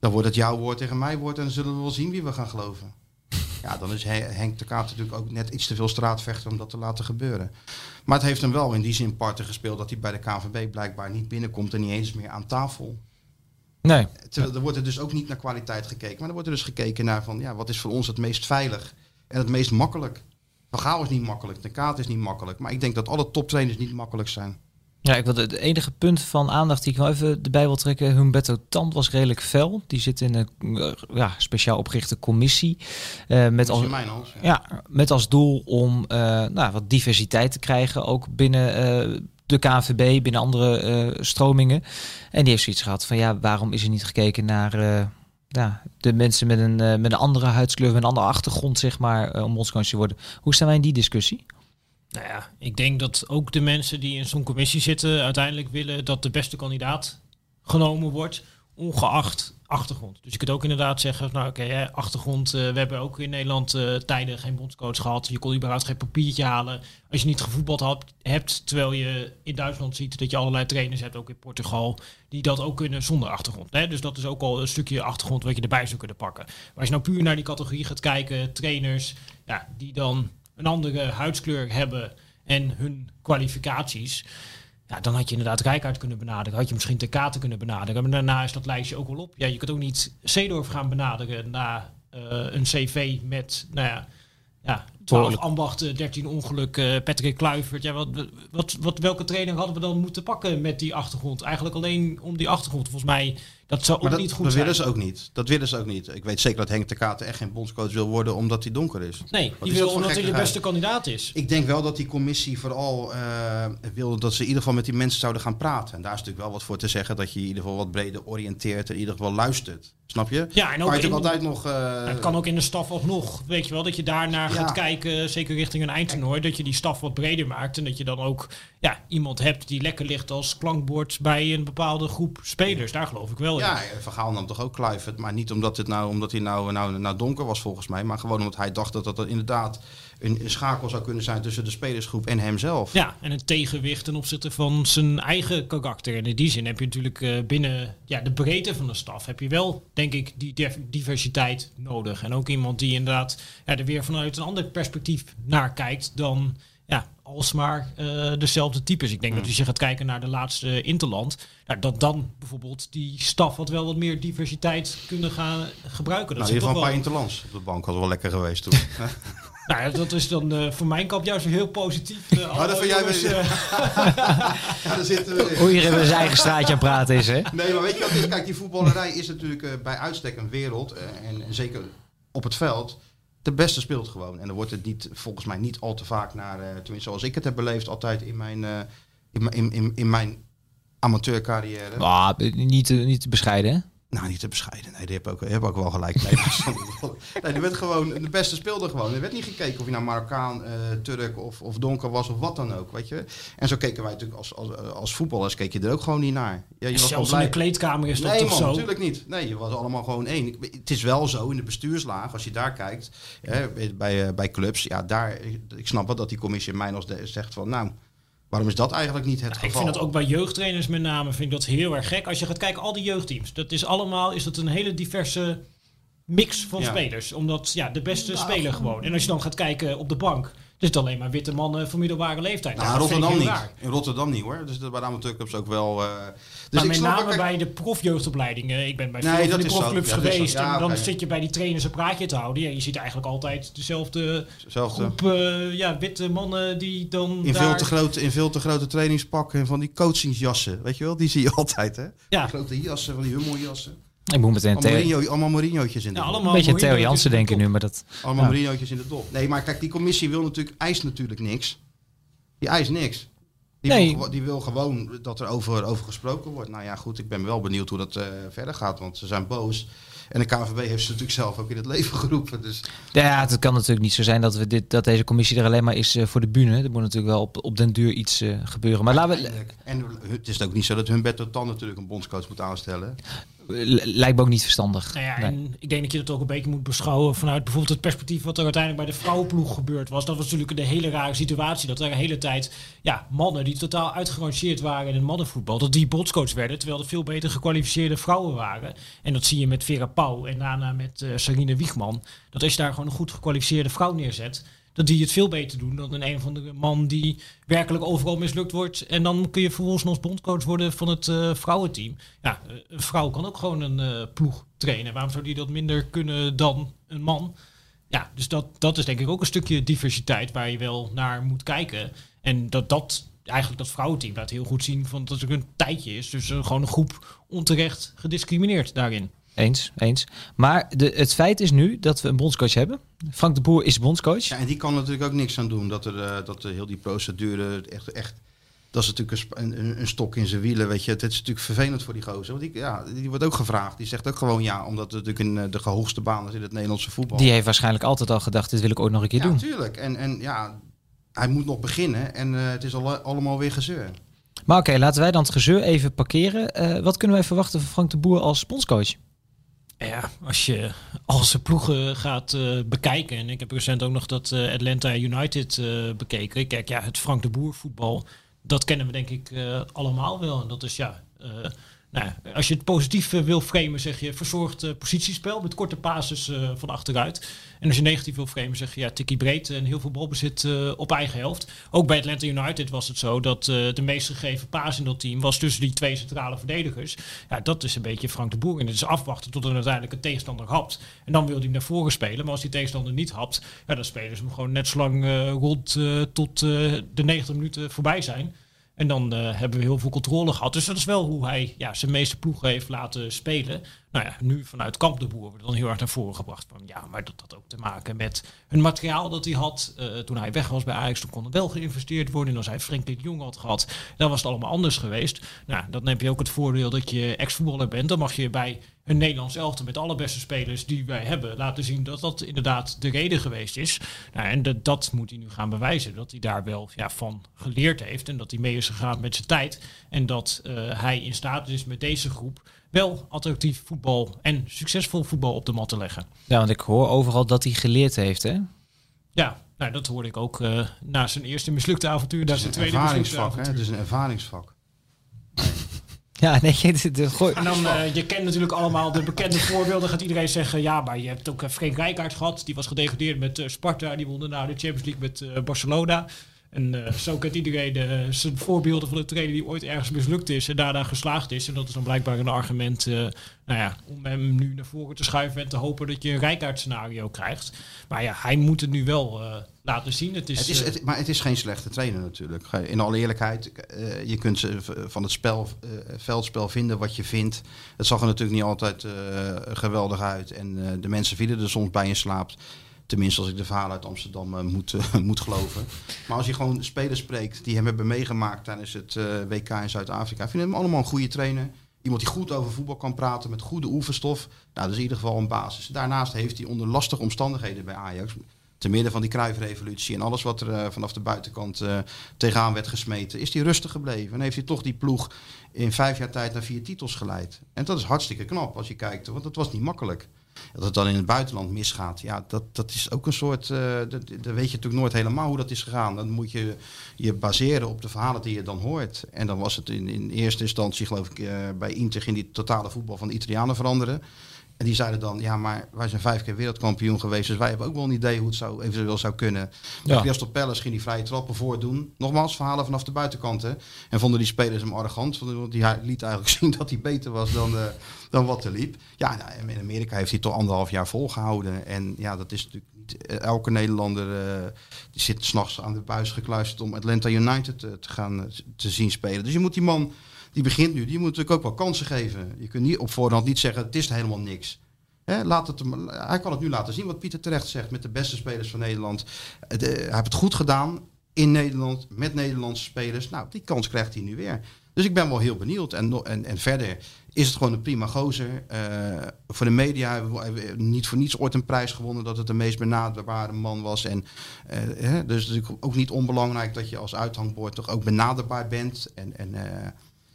dan wordt het jouw woord tegen mijn woord en dan zullen we wel zien wie we gaan geloven. Ja, dan is He- Henk de Kaat natuurlijk ook net iets te veel straatvechter om dat te laten gebeuren. Maar het heeft hem wel in die zin parten gespeeld dat hij bij de KNVB blijkbaar niet binnenkomt en niet eens meer aan tafel. Nee. Terwijl er wordt er dus ook niet naar kwaliteit gekeken, maar er wordt er dus gekeken naar van ja, wat is voor ons het meest veilig en het meest makkelijk. Van Gaal is niet makkelijk, de Kaat is niet makkelijk, maar ik denk dat alle toptrainers niet makkelijk zijn. Ja, ik wilde het enige punt van aandacht die ik wel even erbij wil trekken. Humberto Tant was redelijk fel. Die zit in een eh, ja, speciaal opgerichte commissie. eh, met als. Ja. ja, met als doel om eh, nou, wat diversiteit te krijgen. Ook binnen de KNVB, binnen andere stromingen. En die heeft zoiets gehad van ja, waarom is er niet gekeken naar ja, de mensen met een, met een andere huidskleur, met een andere achtergrond, zeg maar, om bondscoach te worden. Hoe staan wij in die discussie? Nou ja, ik denk dat ook de mensen die in zo'n commissie zitten uiteindelijk willen dat de beste kandidaat genomen wordt, ongeacht achtergrond. Dus je kunt ook inderdaad zeggen, nou oké, achtergrond, eh, we hebben ook in Nederland eh, tijden geen bondscoach gehad. Je kon überhaupt geen papiertje halen als je niet gevoetbald had, hebt, terwijl je in Duitsland ziet dat je allerlei trainers hebt, ook in Portugal, die dat ook kunnen zonder achtergrond. Hè? Dus dat is ook al een stukje achtergrond wat je erbij zou kunnen pakken. Maar als je nou puur naar die categorie gaat kijken, trainers, ja, die dan een andere huidskleur hebben en hun kwalificaties. Ja, dan had je inderdaad Rijkaard kunnen benaderen. Had je misschien Tekate kunnen benaderen. Maar daarna is dat lijstje ook wel op. Ja, je kunt ook niet Seedorf gaan benaderen na eh, een cv met, nou ja, ja 12 Behoorlijk. ambachten, 13 ongelukken, Patrick Kluivert. Ja, wat, wat, wat, welke training hadden we dan moeten pakken met die achtergrond? Eigenlijk alleen om die achtergrond. Volgens mij, dat zou ook dat, niet goed dat zijn. willen ze ook niet. Dat willen ze ook niet. Ik weet zeker dat Henk de Katen echt geen bondscoach wil worden omdat hij donker is. Nee, Wat die is wil dat omdat hij de beste kandidaat is. Ik denk wel dat die commissie vooral eh wil dat ze in ieder geval met die mensen zouden gaan praten. En daar is natuurlijk wel wat voor te zeggen dat je in ieder geval wat breder oriënteert en in ieder geval luistert. Snap je? Ja, en ook je in- altijd nog... eh, het kan ook in de staf alsnog, weet je wel, dat je daarnaar Ja. gaat kijken, zeker richting een eindtoernooi, dat je die staf wat breder maakt en dat je dan ook ja, iemand hebt die lekker ligt als klankbord bij een bepaalde groep spelers. Daar geloof ik wel in. Ja, Van Gaal nam toch ook Kluivert. Maar niet omdat, het nou, omdat hij nou, nou, nou donker was volgens mij. Maar gewoon omdat hij dacht dat dat inderdaad een, een schakel zou kunnen zijn tussen de spelersgroep en hemzelf. Ja, en een tegenwicht ten opzichte van zijn eigen karakter. En in die zin heb je natuurlijk eh, binnen ja, de breedte van de staf... heb je wel, denk ik, die div- diversiteit nodig. En ook iemand die inderdaad ja, er weer vanuit een ander perspectief naar kijkt... dan alsmaar eh dezelfde types. Ik denk dat als je gaat kijken naar de laatste Interland... Ja, dat dan bijvoorbeeld die staf wat wel wat meer diversiteit kunnen gaan gebruiken. Dat nou, in zit ieder geval toch een paar wel- interlands op de bank. had wel lekker geweest toen. Nou, ja, dat is dan eh, voor mijn kant juist heel positief. Dat vind jij jongens, weer- ja, daar zitten we. Hoe hier in zijn eigen straatje aan het praten is, hè? Nee, maar weet je wat is? Kijk, die voetballerij is natuurlijk eh, bij uitstek een wereld. en, en zeker op het veld. De beste speelt gewoon. En dan wordt het niet, volgens mij niet al te vaak naar, eh, tenminste zoals ik het heb beleefd, altijd in mijn, eh, in, in, in, mijn amateurcarrière. Ah, niet, niet te bescheiden, hè? Nou, niet te bescheiden. Nee, die heb ook, die heb ook wel gelijk. Nee, nee, die werd gewoon, de beste speelde gewoon. Er werd niet gekeken of je nou Marokkaan, eh, Turk of, of donker was of wat dan ook, weet je. En zo keken wij natuurlijk als, als, als voetballers, keek je er ook gewoon niet naar. Ja, je was Zelfs gewoon in de blij. kleedkamer is dat Nee toch man, zo? natuurlijk niet. Nee, je was allemaal gewoon één. Het is wel zo in de bestuurslaag, als je daar kijkt, hè, bij, bij clubs. Ja, daar, ik snap wel dat die commissie mij nog de- zegt van, nou, waarom is dat eigenlijk niet het Ik geval? vind dat ook bij jeugdtrainers met name vind ik dat heel erg gek. Als je gaat kijken, al die jeugdteams, dat is allemaal is dat een hele diverse mix van Ja. spelers. Omdat ja, de beste spelen gewoon. En als je dan gaat kijken op de bank, het alleen maar witte mannen van middelbare leeftijd. Nou, Rotterdam niet. raar. In Rotterdam niet hoor. Dus dat bij de amateurclubs ook wel. eh, dus maar ik met name bij de profjeugdopleidingen. Ik ben bij Nee, veel van die profclubs Ja, geweest. Ja, en dan zit je bij die trainers een praatje te houden. Ja, je ziet eigenlijk altijd dezelfde groep eh, ja, witte mannen die dan In daar... veel, te grote, in veel te grote trainingspakken en van die coachingsjassen. Weet je wel, die zie je altijd hè. Ja. Grote jassen, van die hummeljassen. Ik moet meteen Allemaal, Theo, Mourinho, allemaal Mourinho'tjes in de Ja, allemaal een beetje Theo Jansen denken top. nu, maar dat... Allemaal Ja. Mourinho'tjes in de dop. Nee, maar kijk, die commissie wil natuurlijk, eist natuurlijk niks. Die eist niks. Die, Nee. wil, die wil gewoon dat er over, over gesproken wordt. Nou ja, goed, ik ben wel benieuwd hoe dat eh, verder gaat, want ze zijn boos. En de KVB heeft ze natuurlijk zelf ook in het leven geroepen. Dus Ja, het kan natuurlijk niet zo zijn dat, we dit, dat deze commissie er alleen maar is eh, voor de bühne. Er moet natuurlijk wel op, op den duur iets eh, gebeuren. Maar laten we... En het is ook niet zo dat Humberto Tan natuurlijk een bondscoach moet aanstellen. Lijkt me ook niet verstandig. Nou ja, Nee. en ik denk dat je dat ook een beetje moet beschouwen vanuit bijvoorbeeld het perspectief wat er uiteindelijk bij de vrouwenploeg gebeurd was. Dat was natuurlijk een hele rare situatie. Dat er een hele tijd ja, mannen die totaal uitgerangeerd waren in het mannenvoetbal, dat die bondscoach werden, terwijl er veel beter gekwalificeerde vrouwen waren. En dat zie je met Vera Pauw en daarna met eh Sarine Wiegman. Dat als je daar gewoon een goed gekwalificeerde vrouw neerzet, dat die het veel beter doen dan een een of andere man die werkelijk overal mislukt wordt. En dan kun je vervolgens nog bondscoach worden van het eh, vrouwenteam. Ja, eh, een vrouw kan ook gewoon een eh, ploeg trainen. Waarom zou die dat minder kunnen dan een man? Ja, dus dat, dat is denk ik ook een stukje diversiteit waar je wel naar moet kijken. En dat dat eigenlijk dat vrouwenteam laat heel goed zien van dat er een tijdje is. Dus gewoon een groep onterecht gediscrimineerd daarin. Eens, eens. Maar de, het feit is nu dat we een bondscoach hebben. Frank de Boer is bondscoach. Ja, en die kan natuurlijk ook niks aan doen. Dat er, eh, dat heel die procedure echt, echt dat is natuurlijk een, een, een- een stok in zijn wielen. Weet je. Het is natuurlijk vervelend voor die gozer. Want die, ja, die wordt ook gevraagd. Die zegt ook gewoon ja, omdat het natuurlijk in eh, de hoogste baan is in het Nederlandse voetbal. Die heeft waarschijnlijk altijd al gedacht, dit wil ik ooit nog een keer ja, doen. natuurlijk. En, en ja, hij moet nog beginnen en eh, het is al, allemaal weer gezeur. Maar oké, laten wij dan het gezeur even parkeren. Wat kunnen wij verwachten van Frank de Boer als bondscoach? Ja, als je al zijn ploegen gaat eh, bekijken. En ik heb recent ook nog dat eh, Atlanta United eh, bekeken. Kijk, ja, het Frank de Boer voetbal. Dat kennen we denk ik allemaal wel. En dat is ja, Nou, als je het positief eh, wil framen, zeg je verzorgd eh, positiespel met korte pases eh, van achteruit. En als je negatief wil framen, zeg je ja, tikkie breed en heel veel balbezit op eigen helft. Ook bij Atlanta United was het zo dat de meest gegeven paas in dat team was tussen die twee centrale verdedigers. Ja, dat is een beetje Frank de Boer. En het is afwachten tot er uiteindelijk een tegenstander hapt. En dan wil hij naar voren spelen. Maar als die tegenstander niet hapt, ja, dan spelen ze hem gewoon net zo lang rond tot de 90 minuten voorbij zijn. En dan uh, hebben we heel veel controle gehad. Dus dat is wel hoe hij ja, zijn meeste ploegen heeft laten spelen. Nou ja, nu vanuit Kamp de Boer wordt dan heel erg naar voren gebracht. Van, ja, maar dat had ook te maken met hun materiaal dat hij had. Uh, toen hij weg was bij Ajax, toen kon er wel geïnvesteerd worden. En als hij Frenkie de Jong had gehad, dan was het allemaal anders geweest. Nou, dan heb je ook het voordeel dat je ex-voetballer bent. Dan mag je bij een Nederlands elftal met alle beste spelers die wij hebben laten zien dat dat inderdaad de reden geweest is. Nou, en dat moet hij nu gaan bewijzen. Dat hij daar wel ja, van geleerd heeft en dat hij mee is gegaan met zijn tijd. En dat uh, hij in staat is met deze groep wel attractief voetbal en succesvol voetbal op de mat te leggen. Ja, want ik hoor overal dat hij geleerd heeft, hè? Ja, nou, dat hoorde ik ook uh, na zijn eerste mislukte avontuur, na zijn tweede ervaringsvak. Het is een ervaringsvak. Ja, nee, de, de, gooi. En dan, uh, je kent natuurlijk allemaal de bekende voorbeelden. Gaat iedereen zeggen, ja, maar je hebt ook uh, Frank Rijkaard gehad. Die was gedegradeerd met uh, Sparta. Die won daarna de Champions League met Barcelona. En uh, zo kent iedereen uh, zijn voorbeelden van een trainer die ooit ergens mislukt is en daarna geslaagd is. En dat is dan blijkbaar een argument uh, nou ja, om hem nu naar voren te schuiven en te hopen dat je een rijkaard scenario krijgt. Maar ja, hij moet het nu wel laten zien. Het is, het is, het, maar het is geen slechte trainer natuurlijk. In alle eerlijkheid, je kunt van het spel, veldspel vinden wat je vindt. Het zag er natuurlijk niet altijd geweldig uit. En de mensen vielen er soms bij in slaap. Tenminste, als ik de verhalen uit Amsterdam uh, moet, uh, moet geloven. Maar als je gewoon spelers spreekt die hem hebben meegemaakt tijdens het uh, WK in Zuid-Afrika, vind hem allemaal een goede trainer. Iemand die goed over voetbal kan praten met goede oefenstof. Nou, dat is in ieder geval een basis. Daarnaast heeft hij onder lastige omstandigheden bij Ajax, te midden van die kruifrevolutie en alles wat er vanaf de buitenkant tegenaan werd gesmeten, is hij rustig gebleven. En heeft hij toch die ploeg in vijf jaar tijd naar vier titels geleid. En dat is hartstikke knap als je kijkt, want dat was niet makkelijk. Dat het dan in het buitenland misgaat, ja, dat, dat is ook een soort. Uh, dat, dat weet je natuurlijk nooit helemaal hoe dat is gegaan. Dan moet je je baseren op de verhalen die je dan hoort. En dan was het in, in eerste instantie, geloof ik, uh, bij Inter ging die totale voetbal van de Italianen veranderen. En die zeiden dan, ja, maar wij zijn vijf keer wereldkampioen geweest, dus wij hebben ook wel een idee hoe het zou, eventueel zou kunnen. Ja. Crystal Palace ging die vrije trappen voordoen. Nogmaals, verhalen vanaf de buitenkant. Hè. En vonden die spelers hem arrogant, want die liet eigenlijk zien dat hij beter was dan, uh, dan wat er liep. Ja, nou, in Amerika heeft hij toch anderhalf jaar volgehouden. En ja, dat is natuurlijk niet elke Nederlander uh, die zit s'nachts aan de buis gekluisterd om Atlanta United te, gaan te zien spelen. Dus je moet die man die begint nu, die moet natuurlijk ook wel kansen geven. Je kunt niet op voorhand niet zeggen, het is helemaal niks. He, laat het, hij kan het nu laten zien, wat Pieter terecht zegt, met de beste spelers van Nederland. De, hij heeft het goed gedaan in Nederland, met Nederlandse spelers. Nou, die kans krijgt hij nu weer. Dus ik ben wel heel benieuwd. En, en, en verder is het gewoon een prima gozer. Uh, voor de media hebben we niet voor niets ooit een prijs gewonnen dat het de meest benaderbare man was. En uh, hè, dus natuurlijk ook niet onbelangrijk dat je als uithangbord toch ook benaderbaar bent. En, en uh,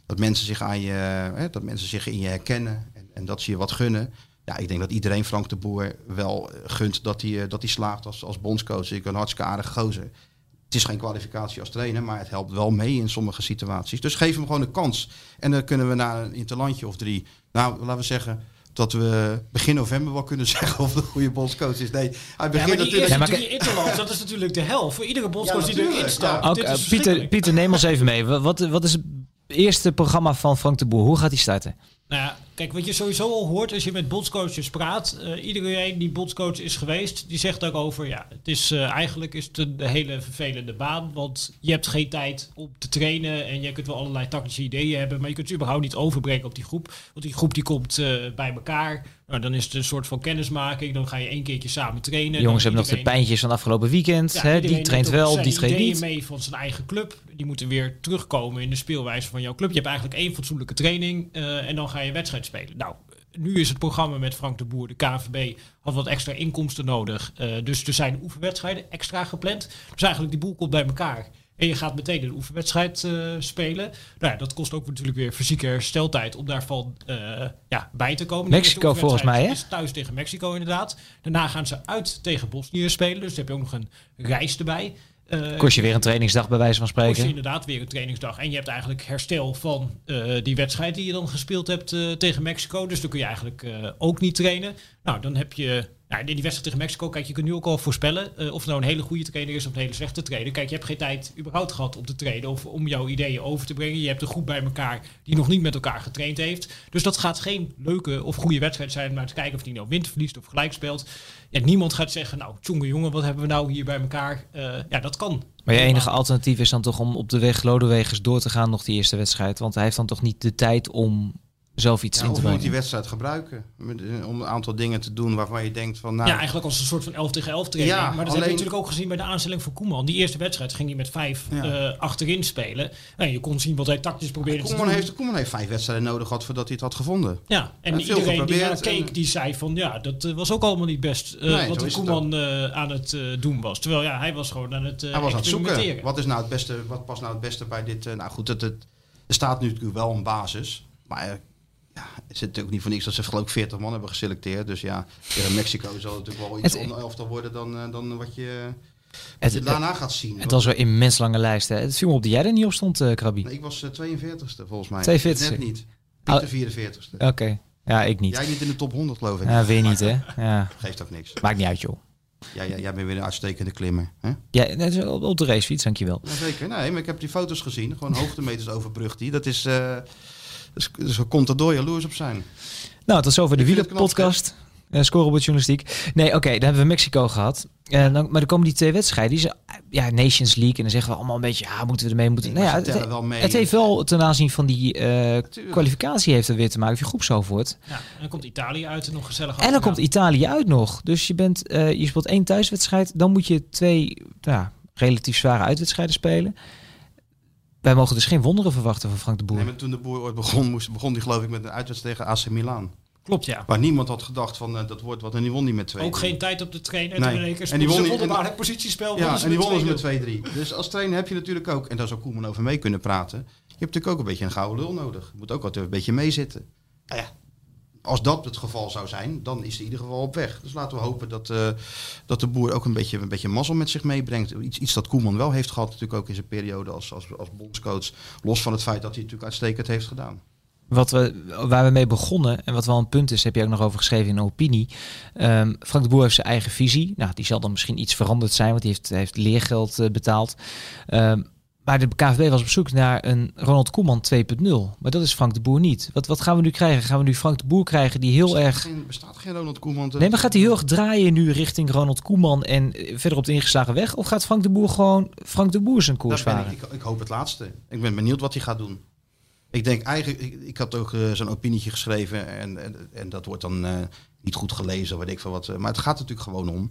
dat mensen zich aan je, hè, dat mensen zich in je herkennen en, en, dat ze je wat gunnen. Ja, ik denk dat iedereen Frank de Boer wel gunt dat hij, dat hij slaagt als, als bondscoach. Ik een hartstikke gozer. Het is geen kwalificatie als trainer, maar het helpt wel mee in sommige situaties. Dus geef hem gewoon een kans. En dan kunnen we na een interlandje of drie, nou laten we zeggen, dat we begin november wel kunnen zeggen of de goede bondscoach is. Nee, hij begint ja, natuurlijk... Ja, maar die interland, dat is natuurlijk de hel. Voor iedere bondscoach ja, die erin staat. Ja. Okay, Pieter, Pieter, neem ons even mee. Wat, wat is het eerste programma van Frank de Boer? Hoe gaat hij starten? Nou ja, kijk, wat je sowieso al hoort als je met bondscoaches praat. Uh, iedereen die bondscoach is geweest, die zegt daarover... ja, het is, uh, eigenlijk is het een hele vervelende baan. Want je hebt geen tijd om te trainen... en je kunt wel allerlei tactische ideeën hebben... maar je kunt het überhaupt niet overbrengen op die groep. Want die groep die komt uh, bij elkaar... Nou, dan is het een soort van kennismaking. Dan ga je één keertje samen trainen. Jongens hebben nog de pijntjes van afgelopen weekend. Ja, hè? Die traint wel, die traint niet. mee van zijn eigen club. Die moeten weer terugkomen in de speelwijze van jouw club. Je hebt eigenlijk één fatsoenlijke training. Uh, en dan ga je wedstrijd spelen. Nou, nu is het programma met Frank de Boer, de KNVB, had wat extra inkomsten nodig. Uh, dus er zijn oefenwedstrijden extra gepland. Dus eigenlijk die boel komt bij elkaar. En je gaat meteen een oefenwedstrijd uh, spelen. Nou ja, dat kost ook natuurlijk weer fysieke hersteltijd om daarvan uh, ja, bij te komen. Mexico volgens mij, hè? Is thuis tegen Mexico inderdaad. Daarna gaan ze uit tegen Bosnië spelen. Dus dan heb je ook nog een reis erbij. Eh, Kost je weer een trainingsdag bij wijze van kost je spreken. inderdaad weer een trainingsdag. En je hebt eigenlijk herstel van eh, die wedstrijd die je dan gespeeld hebt eh, tegen Mexico. Dus dan kun je eigenlijk eh, ook niet trainen. Nou, dan heb je... Nou, in die wedstrijd tegen Mexico, kijk, je kunt nu ook al voorspellen eh, of het nou een hele goede trainer is of een hele slechte trainer. Kijk, je hebt geen tijd überhaupt gehad om te trainen of om jouw ideeën over te brengen. Je hebt een groep bij elkaar die nog niet met elkaar getraind heeft. Dus dat gaat geen leuke of goede wedstrijd zijn om naar te kijken of die nou wint, verliest of gelijk speelt. Ja, niemand gaat zeggen, nou, tjonge jongen, wat hebben we nou hier bij elkaar? Eh, ja, dat kan. Maar je enige alternatief is dan toch om op de weg Lodewegers door te gaan nog die eerste wedstrijd. Want hij heeft dan toch niet de tijd om zelf iets Ja, in of te je moet die wedstrijd gebruiken eh, om een aantal dingen te doen waarvan je denkt van nou, Ja, eigenlijk als een soort van 11 tegen 11 training. Ja, maar dat heb alleen- je natuurlijk ook gezien bij de aanstelling voor Koeman. Die eerste wedstrijd ging hij met vijf Ja. eh, achterin spelen. En je kon zien wat hij tactisch probeerde te Koeman doen. heeft, Koeman heeft vijf wedstrijden nodig gehad voordat hij het had gevonden. Ja, en iedereen die naar keek, en- die zei van ja, dat eh, was ook allemaal niet best eh, Nee, wat Koeman eh, aan het doen was. Terwijl ja, hij was gewoon aan het eh Hij was aan het zoeken. experimenteren. Wat is nou het beste? Wat past nou het beste bij dit? nou goed, het, het, er staat nu natuurlijk wel een basis, maar ja, het zit natuurlijk niet voor niks dat ze geloof ik 40 man hebben geselecteerd. Dus ja, tegen Mexico zal het natuurlijk wel iets Het- onder elftal worden dan, eh, dan wat je, Het, je daarna gaat zien. het was een immens lange lijst. Hè. Het viel me op dat jij er niet op stond, eh Krabi. Nee, ik was eh, 42ste volgens mij. 42ste. Net niet. Oh. Niet de 44ste. Oké. Ja, ik niet. Jij niet in de top 100 geloof ik. Ja, weer niet, hè. Ja, Geeft ook niks. maakt niet uit, joh. Ja, ja, jij bent weer een uitstekende klimmer. Hè? Ja, net op, de racefiets, dankjewel. Ja, zeker. Nee, maar ik heb die foto's gezien. Gewoon hoogtemeters overbrugt die. Dat is... dus, dus komt er door jaloers op zijn. Nou, tot zover de wielerpodcast. Uh, scorebord journalistiek. Nee, oké, dan hebben we Mexico gehad. En dan, maar dan komen die twee wedstrijden. Die zijn, ja, Nations League. En dan zeggen we allemaal een beetje, ja, moeten we ermee? Moeten... Nee, Nou ja, het, wel mee. het heeft wel ten aanzien van die eh, kwalificatie heeft er weer te maken. Of je groep zo wordt. Ja, en dan komt Italië uit en nog gezellig En dan komt Italië uit nog. Dus je, bent, eh, je speelt één thuiswedstrijd. Dan moet je twee ja, relatief zware uitwedstrijden spelen. Wij mogen dus geen wonderen verwachten van Frank de Boer. Nee, maar toen de boer ooit begon, moest, begon die geloof ik met een uitwedstrijd tegen AC Milan. Klopt, ja. Waar niemand had gedacht van eh, dat wordt wat. En die won die met 2 Ook geen tijd op de trainer. En Nee. En die won ze en- wonderbaarlijk positiespel. Ja, en die wonnen ze met 2-0. 2-3. Dus als trainer heb je natuurlijk ook, en daar zou Koeman over mee kunnen praten. Je hebt natuurlijk ook een beetje een gouden lul nodig. Je moet ook altijd een beetje meezitten. Nou ja, als dat het geval zou zijn, dan is hij in ieder geval op weg. Dus laten we hopen dat, eh, dat de boer ook een beetje, een beetje mazzel met zich meebrengt. Iets, iets dat Koeman wel heeft gehad, natuurlijk ook in zijn periode als, als, als bondscoach. Los van het feit dat hij natuurlijk uitstekend heeft gedaan. Wat we, waar we mee begonnen en wat wel een punt is, heb je ook nog over geschreven in een opinie. Ehm, Frank de Boer heeft zijn eigen visie. Nou, die zal dan misschien iets veranderd zijn, want die heeft, hij heeft leergeld eh, betaald. Ehm, maar de KVB was op zoek naar een Ronald Koeman 2.0. Maar dat is Frank de Boer niet. Wat, wat gaan we nu krijgen? Gaan we nu Frank de Boer krijgen die heel bestaat erg... Geen, bestaat geen Ronald Koeman. te- Nee, maar gaat hij heel erg draaien nu richting Ronald Koeman en eh, verder op de ingeslagen weg? Of gaat Frank de Boer gewoon Frank de Boer zijn koers varen? ik, ik, ik hoop het laatste. Ik ben benieuwd wat hij gaat doen. Ik denk eigenlijk, ik, ik had ook eh, zo'n opinietje geschreven en, en, en dat wordt dan eh, niet goed gelezen, weet ik veel wat. maar het gaat natuurlijk gewoon om,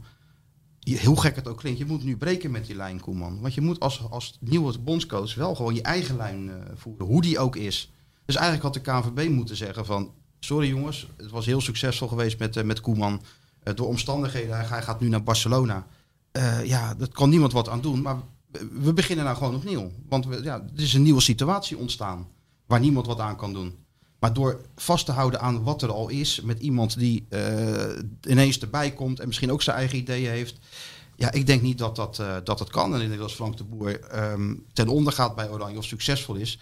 hoe gek het ook klinkt, je moet nu breken met die lijn, Koeman. Want je moet als, als nieuwe bondscoach wel gewoon je eigen lijn eh, voeren, hoe die ook is. Dus eigenlijk had de KNVB moeten zeggen van, sorry jongens, het was heel succesvol geweest met, eh, met Koeman. Eh, door omstandigheden, hij, gaat nu naar Barcelona. Ja, dat kan niemand wat aan doen, maar we beginnen nou gewoon opnieuw. Want we, ja, er is een nieuwe situatie ontstaan waar niemand wat aan kan doen. Maar door vast te houden aan wat er al is, met iemand die eh, ineens erbij komt en misschien ook zijn eigen ideeën heeft. Ja, ik denk niet dat dat, eh, dat het kan. En ik denk dat als Frank de Boer ehm, ten onder gaat bij Oranje of succesvol is,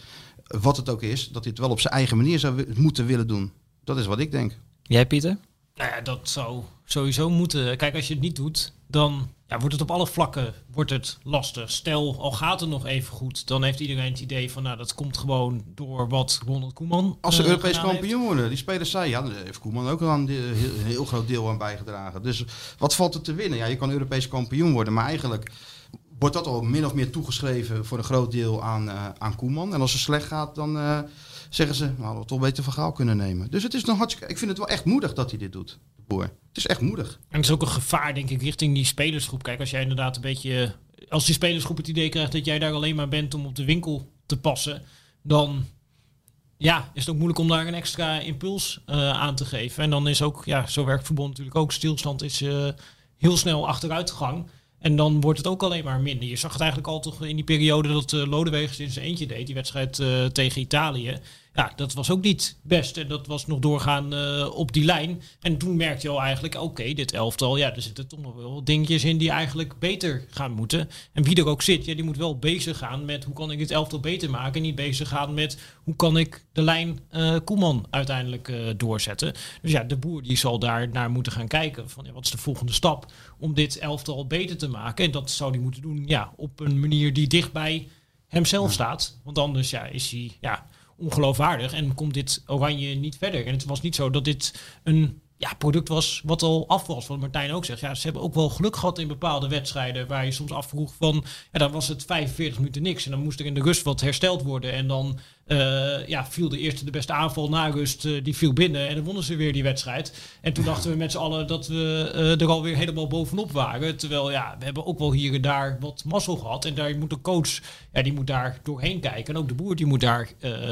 wat het ook is, dat hij het wel op zijn eigen manier zou moeten willen doen. Dat is wat ik denk. Jij Pieter? Nou ja, dat zou sowieso moeten. Kijk, als je het niet doet, dan ja, wordt het op alle vlakken wordt het lastig. Stel, al gaat het nog even goed, dan heeft iedereen het idee van, nou, dat komt gewoon door wat Ronald Koeman. Als ze eh, Europees kampioen worden, die spelers zei, ja, daar heeft Koeman ook al een, heel, een heel groot deel aan bijgedragen. Dus wat valt er te winnen? Ja, je kan Europees kampioen worden, maar eigenlijk wordt dat al min of meer toegeschreven voor een groot deel aan, eh, aan Koeman. En als het slecht gaat, dan eh, zeggen ze, nou, hadden we toch beter van Gaal kunnen nemen. Dus het is nog hartstikke, ik vind het wel echt moedig dat hij dit doet, Het is echt moedig. En het is ook een gevaar, denk ik, richting die spelersgroep. Kijk, als jij inderdaad een beetje. Als die spelersgroep het idee krijgt dat jij daar alleen maar bent om op de winkel te passen, dan ja, is het ook moeilijk om daar een extra impuls eh, aan te geven. En dan is ook, ja, zo werkt verbond natuurlijk ook. Stilstand is eh, heel snel achteruitgang. En dan wordt het ook alleen maar minder. Je zag het eigenlijk al toch in die periode dat uh, Lodewegers in zijn eentje deed, die wedstrijd tegen Italië. Ja, dat was ook niet best. En dat was nog doorgaan eh, op die lijn. En toen merkte je al eigenlijk, oké, dit elftal, ja, er zitten toch nog wel dingetjes in die eigenlijk beter gaan moeten. En wie er ook zit, ja, die moet wel bezig gaan met hoe kan ik dit elftal beter maken. En niet bezig gaan met hoe kan ik de lijn uh, Koeman uiteindelijk uh, doorzetten. Dus ja, de boer die zal daar naar moeten gaan kijken. Van ja, wat is de volgende stap om dit elftal beter te maken? En dat zou hij moeten doen ja, op een manier die dichtbij hemzelf staat. Want anders ja, is hij ja, ongeloofwaardig en komt dit Oranje niet verder. En het was niet zo dat dit een ja, product was wat al af was. Wat Martijn ook zegt. Ja, ze hebben ook wel geluk gehad in bepaalde wedstrijden. Waar je soms afvroeg van. Ja, dan was het 45 minuten niks. En dan moest er in de rust wat hersteld worden. En dan uh, ja, viel de eerste de beste aanval na rust. Uh, die viel binnen. En dan wonnen ze weer die wedstrijd. En toen dachten we met z'n allen dat we uh, er alweer helemaal bovenop waren. Terwijl ja, we hebben ook wel hier en daar wat mazzel gehad. En daar moet de coach. Ja, die moet daar doorheen kijken. En ook de boer die moet daar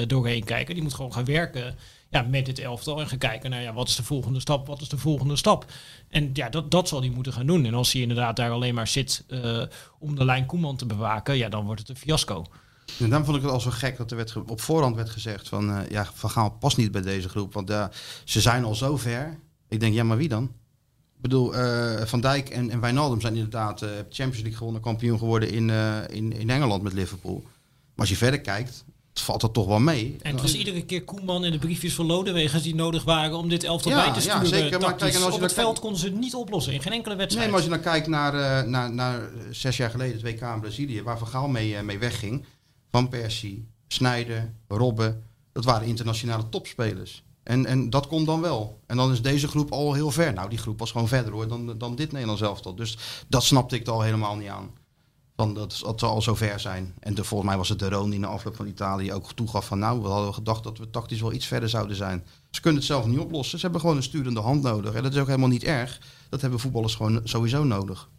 doorheen kijken. Die moet gewoon gaan werken ja, met dit elftal en gaan kijken naar ja, wat is de volgende stap, wat is de volgende stap. En ja, dat, dat zal hij moeten gaan doen. En als hij inderdaad daar alleen maar zit om de lijn Koeman te bewaken, ja, dan wordt het een fiasco. En dan vond ik het al zo gek dat er werd op voorhand werd gezegd van uh, ja, Van Gaal past niet bij deze groep, want uh, ze zijn al zo ver. Ik denk, ja, maar wie dan? Ik bedoel, Van Dijk en, en Wijnaldum zijn inderdaad Champions League gewonnen, kampioen geworden in, in, in Engeland met Liverpool. Maar als je verder kijkt, valt dat toch wel mee. En het was iedere keer Koeman in de briefjes van Lodewegers die nodig waren om dit elftal ja, bij te sturen. Ja, zeker. Maar kijk, en als op het veld konden ze het niet oplossen in geen enkele wedstrijd. Nee, maar als je dan kijkt naar, uh, naar, naar zes jaar geleden, het WK in Brazilië, waar Van Gaal mee, uh, mee wegging. Van Persie, Snijder, Robben, dat waren internationale topspelers. En, en dat komt dan wel. En dan is deze groep al heel ver. Nou, die groep was gewoon verder hoor dan, dan dit Nederlands elftal. Dus dat snapte ik er al helemaal niet aan van dat, ze al zover zijn. En de, volgens mij was het de Roon die na afloop van Italië ook toegaf van nou, we hadden gedacht dat we tactisch wel iets verder zouden zijn. Ze kunnen het zelf niet oplossen. Ze hebben gewoon een sturende hand nodig. En dat is ook helemaal niet erg. Dat hebben voetballers gewoon sowieso nodig.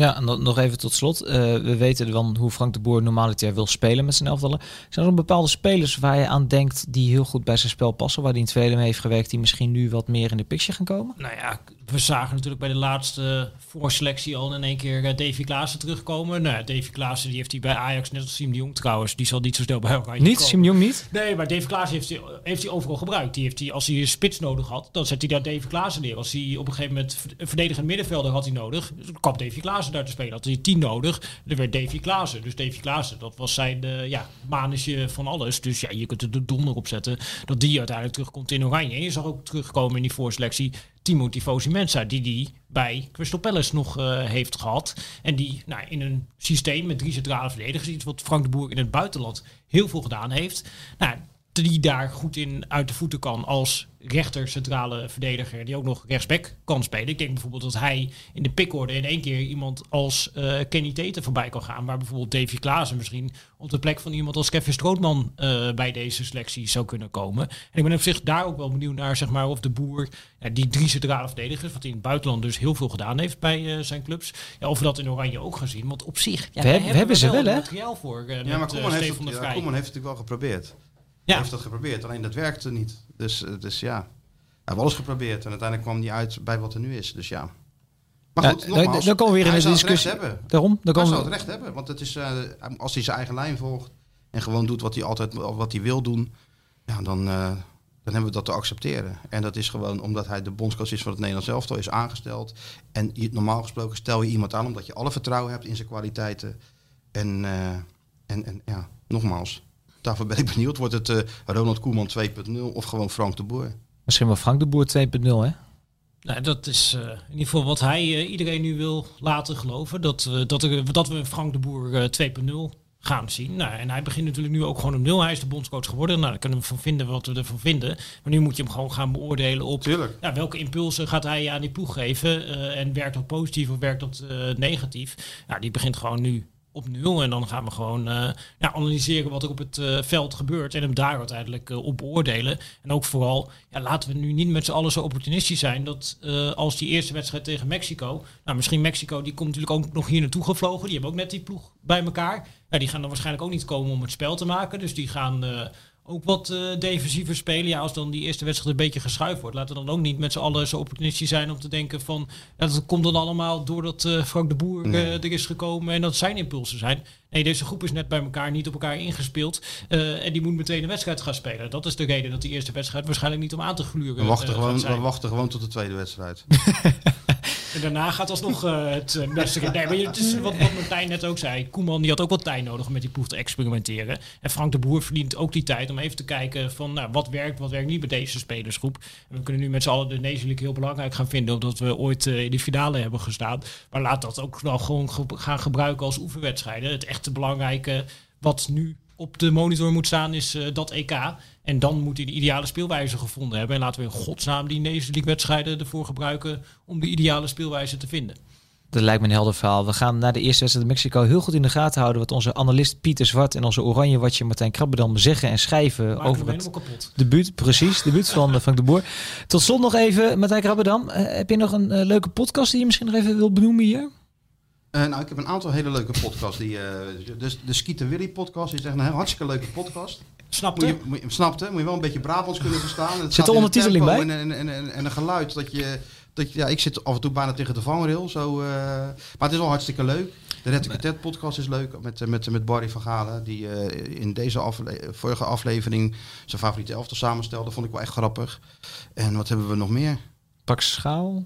Ja, en dan nog even tot slot. Uh, we weten dan hoe Frank de Boer normaliter wil spelen met zijn elftallen. Zijn er bepaalde spelers waar je aan denkt die heel goed bij zijn spel passen, waar hij in het verleden mee heeft gewerkt, die misschien nu wat meer in de picture gaan komen? Nou ja, we zagen natuurlijk bij de laatste voorselectie al in één keer uh, Davy Klaassen terugkomen. Nou, Davy Klaassen die heeft hij bij Ajax, net als Siem de Jong trouwens, die zal niet zo snel bij elkaar Niet? Siem de Jong niet? Nee, maar Davy Klaassen heeft hij, heeft hij overal gebruikt. Die heeft hij, als hij een spits nodig had, dan zet hij daar Davy Klaassen neer. Als hij op een gegeven moment een verdedigend middenvelder had hij nodig, dan kwam Davy Klaassen daar te spelen. Had hij tien nodig, er werd Davy Klaassen. Dus Davy Klaassen, dat was zijn uh, ja, manetje van alles. Dus ja, je kunt er de donder op zetten dat die uiteindelijk terugkomt in Oranje. En je zag ook terugkomen in die voorselectie Timothy Mensa, die die bij Crystal Palace nog uh, heeft gehad. En die nou, in een systeem met drie centrale verdedigers, iets wat Frank de Boer in het buitenland heel veel gedaan heeft. Nou, die daar goed in uit de voeten kan als rechter centrale verdediger die ook nog rechtsback kan spelen. Ik denk bijvoorbeeld dat hij in de pickorde in één keer iemand als uh, Kenny Teten voorbij kan gaan, waar bijvoorbeeld Davy Klaassen misschien op de plek van iemand als Kevin Strootman uh, bij deze selectie zou kunnen komen. En ik ben op zich daar ook wel benieuwd naar, zeg maar, of de boer ja, die drie centrale verdedigers, wat hij in het buitenland dus heel veel gedaan heeft bij uh, zijn clubs, ja, of we dat in Oranje ook gaan zien. Want op zich, ja, we, hebben, we hebben ze wel, hè? materiaal voor. ja, maar Koeman heeft, het, ja, heeft het natuurlijk wel geprobeerd. Ja. heeft dat geprobeerd, alleen dat werkte niet. Dus, dus ja, hij heeft alles geprobeerd en uiteindelijk kwam hij uit bij wat er nu is. Dus ja. Maar goed, ja, nogmaals, dan komen we weer in een discussie. Hebben. Daarom? Dan hij zou het recht hebben, want het is, uh, als hij zijn eigen lijn volgt en gewoon doet wat hij altijd wat hij wil doen, ja, dan, uh, dan hebben we dat te accepteren. En dat is gewoon omdat hij de bondscoach is van het Nederlands elftal, is aangesteld. En normaal gesproken stel je iemand aan omdat je alle vertrouwen hebt in zijn kwaliteiten. En, uh, en, en ja, nogmaals, daarvoor ben ik benieuwd. Wordt het uh, Ronald Koeman 2.0 of gewoon Frank de Boer? Misschien wel Frank de Boer 2.0, hè? Nou, dat is uh, in ieder geval wat hij uh, iedereen nu wil laten geloven. Dat, uh, dat, er, dat we Frank de Boer 2.0 gaan zien. Nou, en hij begint natuurlijk nu ook gewoon op nul. Hij is de bondscoach geworden. Nou, daar kunnen we van vinden wat we ervan vinden. Maar nu moet je hem gewoon gaan beoordelen op ja, welke impulsen gaat hij aan die ploeg geven. en werkt dat positief of werkt dat negatief? Nou, die begint gewoon nu op nul. En dan gaan we gewoon uh, ja, analyseren wat er op het uh, veld gebeurt. En hem daar uiteindelijk uh, op beoordelen. En ook vooral, ja, laten we nu niet met z'n allen zo opportunistisch zijn. Dat als die eerste wedstrijd tegen Mexico. Nou, misschien Mexico, die komt natuurlijk ook nog hier naartoe gevlogen. Die hebben ook net die ploeg bij elkaar. Ja, die gaan dan waarschijnlijk ook niet komen om het spel te maken. Dus die gaan ook wat eh, defensiever spelen. Ja, als dan die eerste wedstrijd een beetje geschuift wordt. Laten we dan ook niet met z'n allen zo opportunistisch zijn om te denken van... Ja, dat komt dan allemaal doordat uh, Frank de Boer uh, er is gekomen en dat zijn impulsen zijn. Nee, deze groep is net bij elkaar, niet op elkaar ingespeeld. en die moet meteen een wedstrijd gaan spelen. Dat is de reden dat die eerste wedstrijd waarschijnlijk niet om aan te gluren we wachten, gewoon, we wachten gewoon tot de tweede wedstrijd. En daarna gaat alsnog uh, het uh, beste. Nee, maar het is wat, wat Martijn net ook zei. Koeman die had ook wat tijd nodig om met die ploeg te experimenteren. En Frank de Boer verdient ook die tijd om even te kijken van nou, wat werkt, wat werkt niet bij deze spelersgroep. En we kunnen nu met z'n allen de Nation heel belangrijk gaan vinden, omdat we ooit uh, in de finale hebben gestaan. Maar laat dat ook wel gewoon ge gaan gebruiken als oefenwedstrijden. Het echte belangrijke wat nu op de monitor moet staan is dat EK. En dan moet hij de ideale speelwijze gevonden hebben. En laten we in godsnaam die Nations League wedstrijden ervoor gebruiken om de ideale speelwijze te vinden. Dat lijkt me een helder verhaal. We gaan naar de eerste wedstrijd in Mexico heel goed in de gaten houden wat onze analist Pieter Zwart en onze oranje watje Martijn Krabbedam zeggen en schrijven Maak over het debuut. Precies, debuut van Frank de Boer. Tot slot nog even, Martijn Krabbedam. Uh, heb je nog een leuke podcast die je misschien nog even wil benoemen hier? Uh, nou, ik heb een aantal hele leuke podcasts. Die, uh, dus de Skeeter Willy podcast is echt een hartstikke leuke podcast. Snapte? Moet je, moet je, snapte? Moet je wel een beetje Brabants kunnen verstaan. Het zit er ondertiteling bij? En, en, en, en, een geluid dat je, dat je... Ja, ik zit af en toe bijna tegen de vangrail. Zo, uh, maar het is wel hartstikke leuk. De Red nee. podcast is leuk met, met, met Barry van Galen. Die in deze afle vorige aflevering zijn favoriete elftal samenstelde. Vond ik wel echt grappig. En wat hebben we nog meer? Pak Schaal.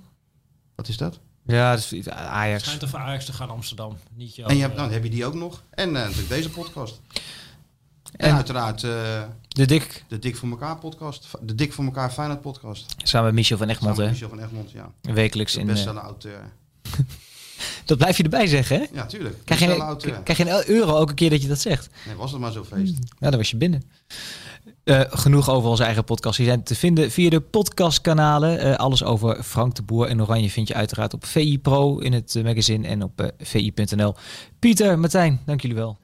Wat is dat? Ja, dus Ajax. Het schijnt over Ajax te gaan Amsterdam. Niet jou, en je hebt, dan heb je die ook nog. En uh, natuurlijk deze podcast. En, en uiteraard uh, de Dik. De Dik voor elkaar podcast. De Dik voor elkaar Feyenoord podcast. Samen met Michel van Egmond, hè? Michel van Egmond, ja. Wekelijks de in... Best uh, auteur. dat blijf je erbij zeggen, hè? Ja, tuurlijk. Krijg je, een, krijg je een euro elke keer dat je dat zegt? Nee, was het maar zo feest. Ja, dan was je binnen. Uh, genoeg over onze eigen podcast. Die zijn te vinden via de podcastkanalen. Uh, alles over Frank de Boer en Oranje vind je uiteraard op VI Pro in het uh, magazine en op vi.nl. Pieter, Martijn, dank jullie wel.